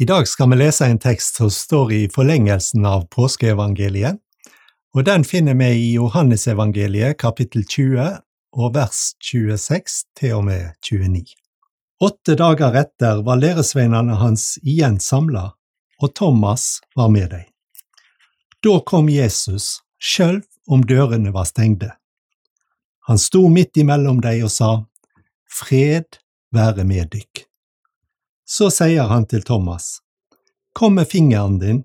I dag skal vi lese en tekst som står i forlengelsen av påskeevangeliet, og den finner vi i Johannesevangeliet kapittel 20 og vers 26 til og med 29. Åtte dager etter var læresveinene hans igjen samla, og Thomas var med dem. Da kom Jesus, sjøl om dørene var stengde. Han sto midt imellom dem og sa, Fred være med dykk. Så sier han til Thomas, Kom med fingeren din,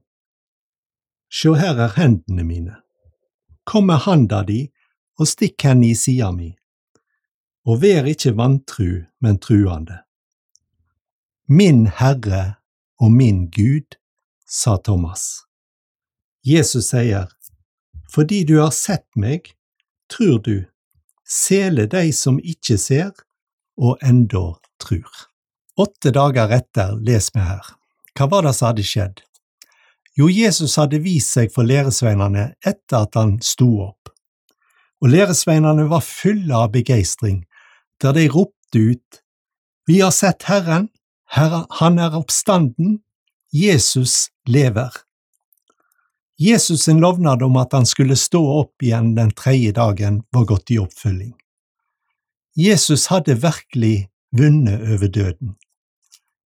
sjå her er hendene mine. Kom med handa di og stikk henne i sida mi, og vær ikke vantru, men truende. Min Herre og min Gud, sa Thomas. Jesus sier, Fordi du har sett meg, trur du, sele de som ikke ser, og enda trur. Åtte dager etter les vi her. Hva var det som hadde skjedd? Jo, Jesus hadde vist seg for læresveinene etter at han sto opp, og læresveinene var fulle av begeistring, der de ropte ut, Vi har sett Herren, Herre, Han er oppstanden, Jesus lever. Jesus sin lovnad om at han skulle stå opp igjen den tredje dagen, var gått i oppfylling. Jesus hadde virkelig vunnet over døden.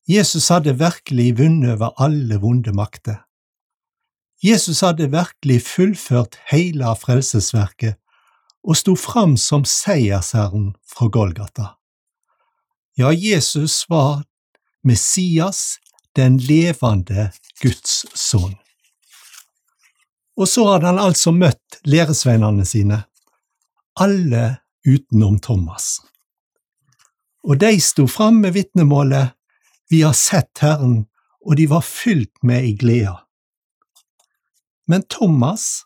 Jesus hadde virkelig vunnet over alle vonde makter. Jesus hadde virkelig fullført hele frelsesverket og sto fram som seiersherren fra Golgata. Ja, Jesus var Messias, den levende Guds sønn. Og så hadde han altså møtt læresveinene sine, alle utenom Thomas. Og de sto fram med vitnemålet vi har sett Herren, og de var fylt med i gleda. Men Thomas,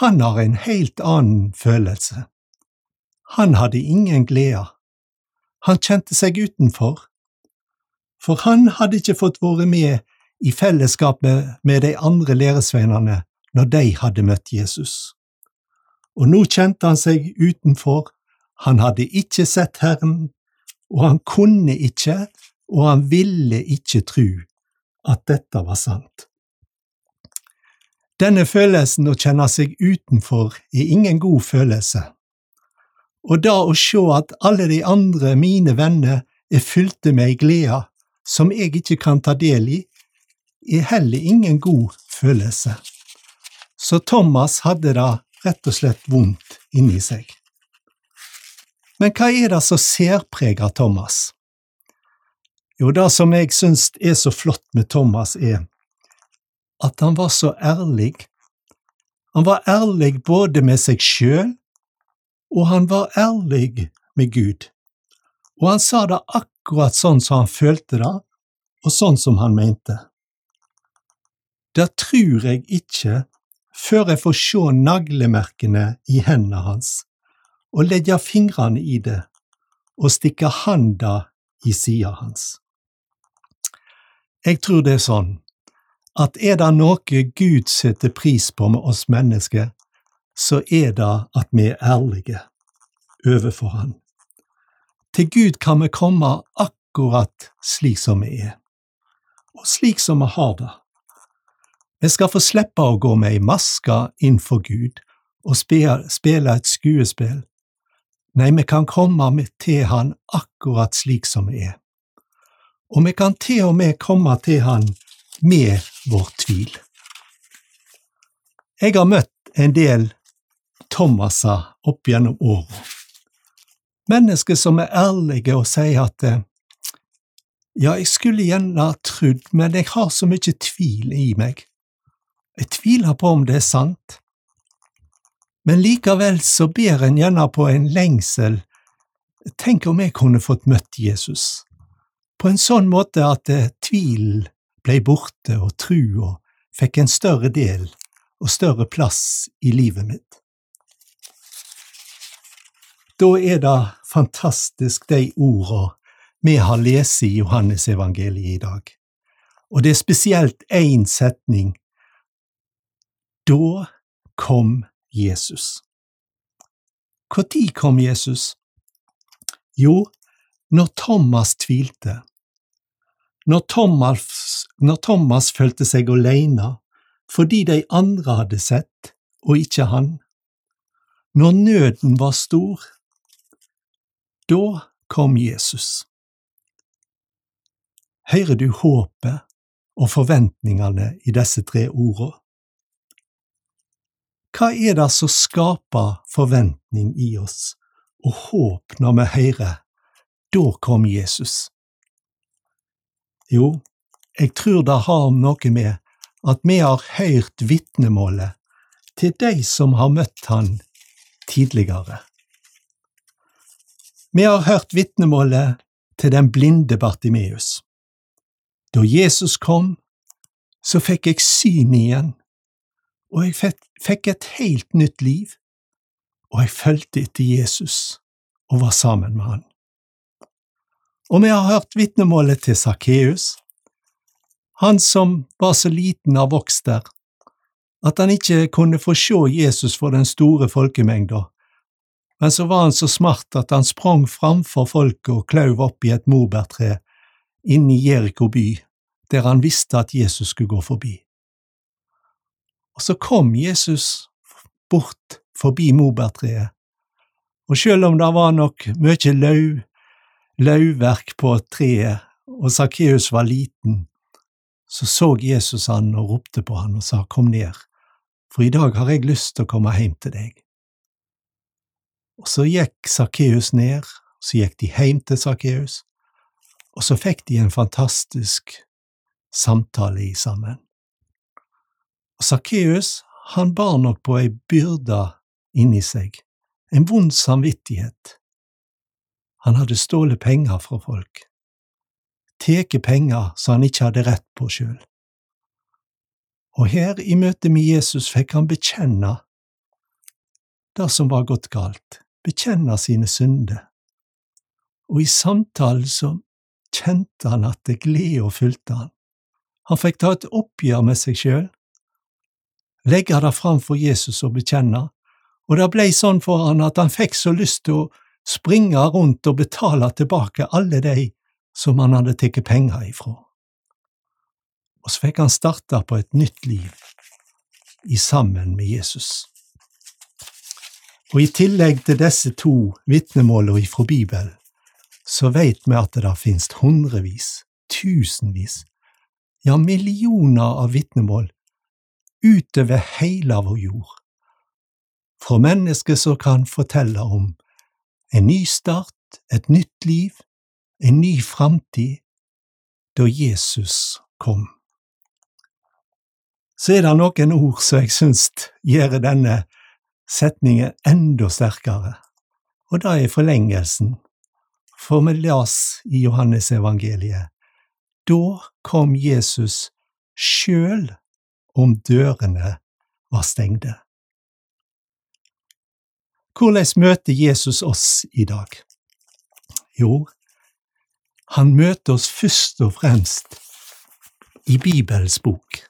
han har en helt annen følelse. Han hadde ingen glede. Han kjente seg utenfor, for han hadde ikke fått være med i fellesskapet med de andre læresveinene når de hadde møtt Jesus. Og nå kjente han seg utenfor, han hadde ikke sett Herren, og han kunne ikke og han ville ikke tru at dette var sant. Denne følelsen å kjenne seg utenfor er ingen god følelse, og da å sjå at alle de andre mine venner er fylte med ei glede som jeg ikke kan ta del i, er heller ingen god følelse. Så Thomas hadde det rett og slett vondt inni seg. Men hva er det som særpreger Thomas? Jo, det som jeg syns er så flott med Thomas, er at han var så ærlig. Han var ærlig både med seg sjøl, og han var ærlig med Gud. Og han sa det akkurat sånn som han følte det, og sånn som han mente. Det tror jeg ikke før jeg får se naglemerkene i hendene hans, og legge fingrene i det, og stikke handa i sida hans. Jeg tror det er sånn at er det noe Gud setter pris på med oss mennesker, så er det at vi er ærlige overfor Han. Til Gud kan vi komme akkurat slik som vi er, og slik som vi har det. Vi skal få slippe å gå med ei maske innfor Gud og spille et skuespill. Nei, vi kan komme til Han akkurat slik som vi er og vi kan til og med komme til Han med vår tvil. Jeg har møtt en del Thomaser opp gjennom åra. Mennesker som er ærlige og sier at ja, jeg skulle gjerne ha trodd, men jeg har så mye tvil i meg. Jeg tviler på om det er sant. Men likevel så ber en gjerne på en lengsel. Tenk om jeg kunne fått møtt Jesus på en sånn måte at eh, tvilen blei borte og trua fikk en større del og større plass i livet mitt. Da er det fantastisk de orda vi har lest i Johannesevangeliet i dag, og det er spesielt én setning. Da kom Jesus. Når kom Jesus? Jo, når Thomas tvilte når Thomas når Thomas følte seg alene fordi de andre hadde sett, og ikke han. Når nøden var stor, da kom Jesus. Hører du håpet og forventningene i disse tre ordene? Hva er det som skaper forventning i oss og håp når vi hører da kom Jesus? Jo, jeg tror det har noe med at vi har hørt vitnemålet til de som har møtt han tidligere. Vi har hørt vitnemålet til den blinde Bartimeus. Da Jesus kom, så fikk jeg syn igjen, og jeg fikk et helt nytt liv, og jeg fulgte etter Jesus og var sammen med han. Og vi har hørt vitnemålet til Sakkeus, han som var så liten av vokst der, at han ikke kunne få se Jesus for den store folkemengda, men så var han så smart at han sprang framfor folket og klauv opp i et morbærtre inne i Jeriko by, der han visste at Jesus skulle gå forbi. Og så kom Jesus bort forbi morbærtreet, og selv om det var nok mye lauv, lauvverk på treet, og Sakkeus var liten, så så Jesus han og ropte på han og sa kom ned, for i dag har jeg lyst til å komme hjem til deg. Og så gikk Sakkeus ned, så gikk de hjem til Sakkeus, og så fikk de en fantastisk samtale i sammen. Og Sakkeus, han bar nok på ei byrde inni seg, en vond samvittighet. Han hadde stjålet penger fra folk teke penger som han ikke hadde rett på sjøl. Og her, i møte med Jesus, fikk han bekjenne det som var gått galt, bekjenne sine synder. Og i samtalen så kjente han at det gleda fulgte han. Han fikk ta et oppgjør med seg sjøl, legge det fram for Jesus og bekjenne, og det blei sånn for han at han fikk så lyst til å springe rundt og betale tilbake alle de som han hadde tatt penger ifra. Og så fikk han starta på et nytt liv i sammen med Jesus. Og i tillegg til disse to vitnemålene ifra Bibelen, så veit vi at det finnes hundrevis, tusenvis, ja millioner av vitnemål utover hele vår jord, fra mennesker som kan fortelle om en ny start, et nytt liv, en ny framtid da Jesus kom. Så er det noen ord som jeg syns gjør denne setningen enda sterkere, og det er forlengelsen, for vi las i Johannesevangeliet, da kom Jesus sjøl om dørene var stengte. Hvordan møter Jesus oss i dag? Jo, han møter oss først og fremst i Bibelens bok.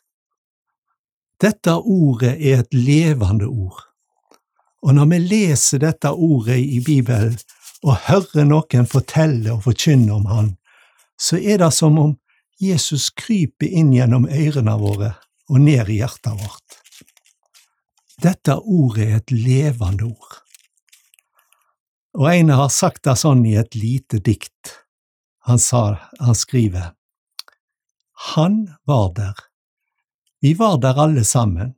Dette ordet er et levende ord, og når vi leser dette ordet i Bibelen og hører noen fortelle og forkynne om Han, så er det som om Jesus kryper inn gjennom ørene våre og ned i hjertet vårt. Dette ordet er et levende ord. Og en har sagt det sånn i et lite dikt. Han, sa, han skriver, Han var der. Vi var der alle sammen.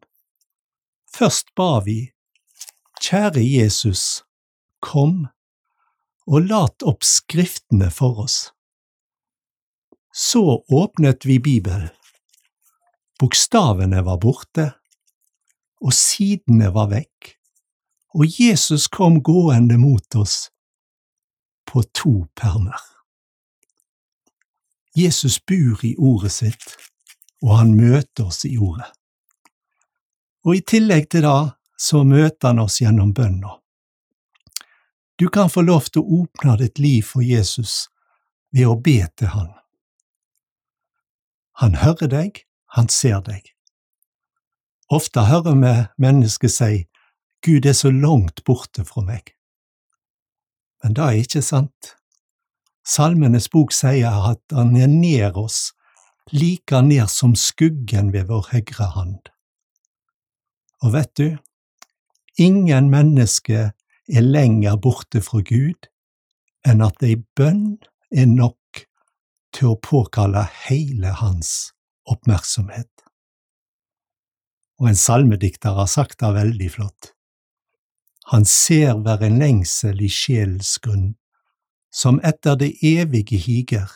Først ba vi, Kjære Jesus, kom og lat opp Skriftene for oss. Så åpnet vi Bibelen. Bokstavene var borte, og sidene var vekk, og Jesus kom gående mot oss på to permer. Jesus bor i ordet sitt, og han møter oss i ordet. Og i tillegg til det så møter han oss gjennom bønna. Du kan få lov til å åpne ditt liv for Jesus ved å be til han. Han hører deg, han ser deg. Ofte hører vi mennesker si Gud er så langt borte fra meg. Men det er ikke sant. Salmenes bok sier at han er nær oss, like ned som skuggen ved vår høyre hand. Og vet du, ingen menneske er lenger borte fra Gud enn at ei bønn er nok til å påkalle hele hans oppmerksomhet. Og en salmedikter har sagt det veldig flott. Han ser hver en lengsel i sjelens grunn, som etter det evige higer.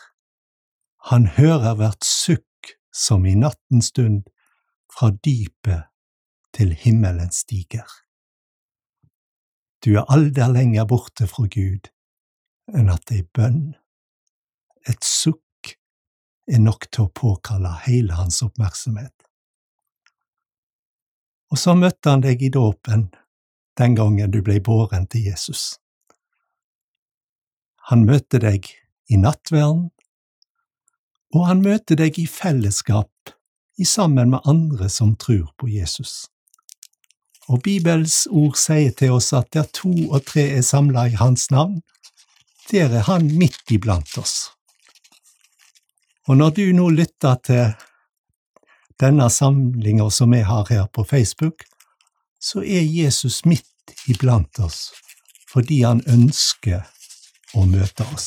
Han hører hvert sukk som i nattens stund fra dypet til himmelen stiger. Du er alder lenger borte fra Gud enn at ei bønn, et sukk, er nok til å påkalle hele hans oppmerksomhet. Og så møtte han deg i dåpen den gangen du ble båren til Jesus. Han møter deg i nattverden, og han møter deg i fellesskap i sammen med andre som tror på Jesus. Og Bibels ord sier til oss at der to og tre er samla i Hans navn, der er Han midt iblant oss. Og når du nå lytter til denne samlinga som vi har her på Facebook, så er Jesus midt iblant oss fordi han ønsker å møte oss.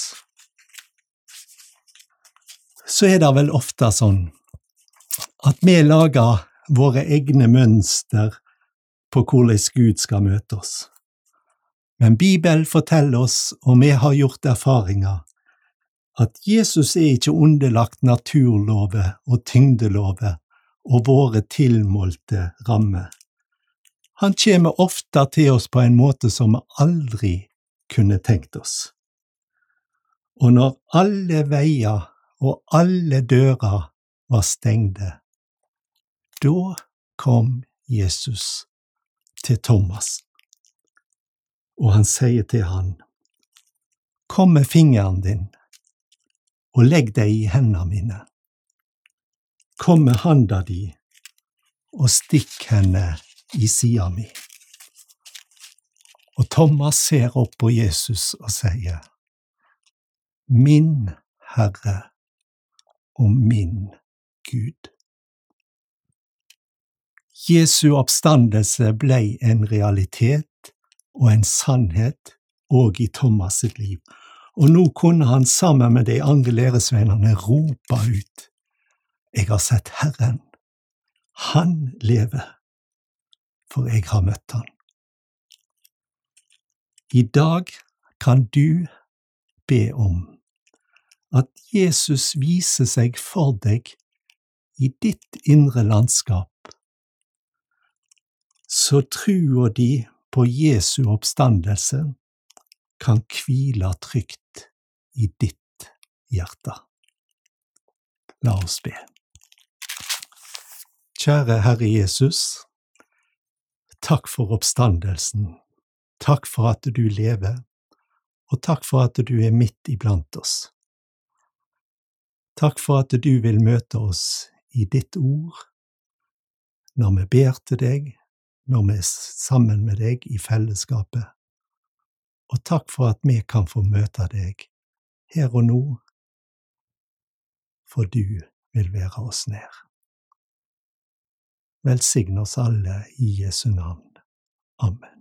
Så er det vel ofte sånn at vi lager våre egne mønster på hvordan Gud skal møte oss. Men Bibelen forteller oss, og vi har gjort erfaringer, at Jesus er ikke underlagt naturlover og tyngdelover og våre tilmålte rammer. Han kommer ofte til oss på en måte som vi aldri kunne tenkt oss. Og når alle veier og alle dører var stengte, da kom Jesus til Thomas, og han sier til han, Kom med fingeren din og legg deg i hendene mine. Kom med handa di og stikk henne i sida mi. Og Thomas ser opp på Jesus og sier, Min Herre og min Gud. Jesu oppstandelse blei en realitet og en sannhet òg i Thomas sitt liv, og nå kunne han sammen med de andre læresveinene rope ut, Jeg har sett Herren, Han lever for jeg har møtt han. I dag kan du be om at Jesus viser seg for deg i ditt indre landskap, så trua di på Jesu oppstandelse kan hvile trygt i ditt hjerte. La oss be. Kjære Herre Jesus. Takk for oppstandelsen. Takk for at du lever, og takk for at du er midt iblant oss. Takk for at du vil møte oss i ditt ord, når vi ber til deg, når vi er sammen med deg i fellesskapet, og takk for at vi kan få møte deg her og nå, for du vil være oss nær. Velsign oss alle i Jesu navn. Amen.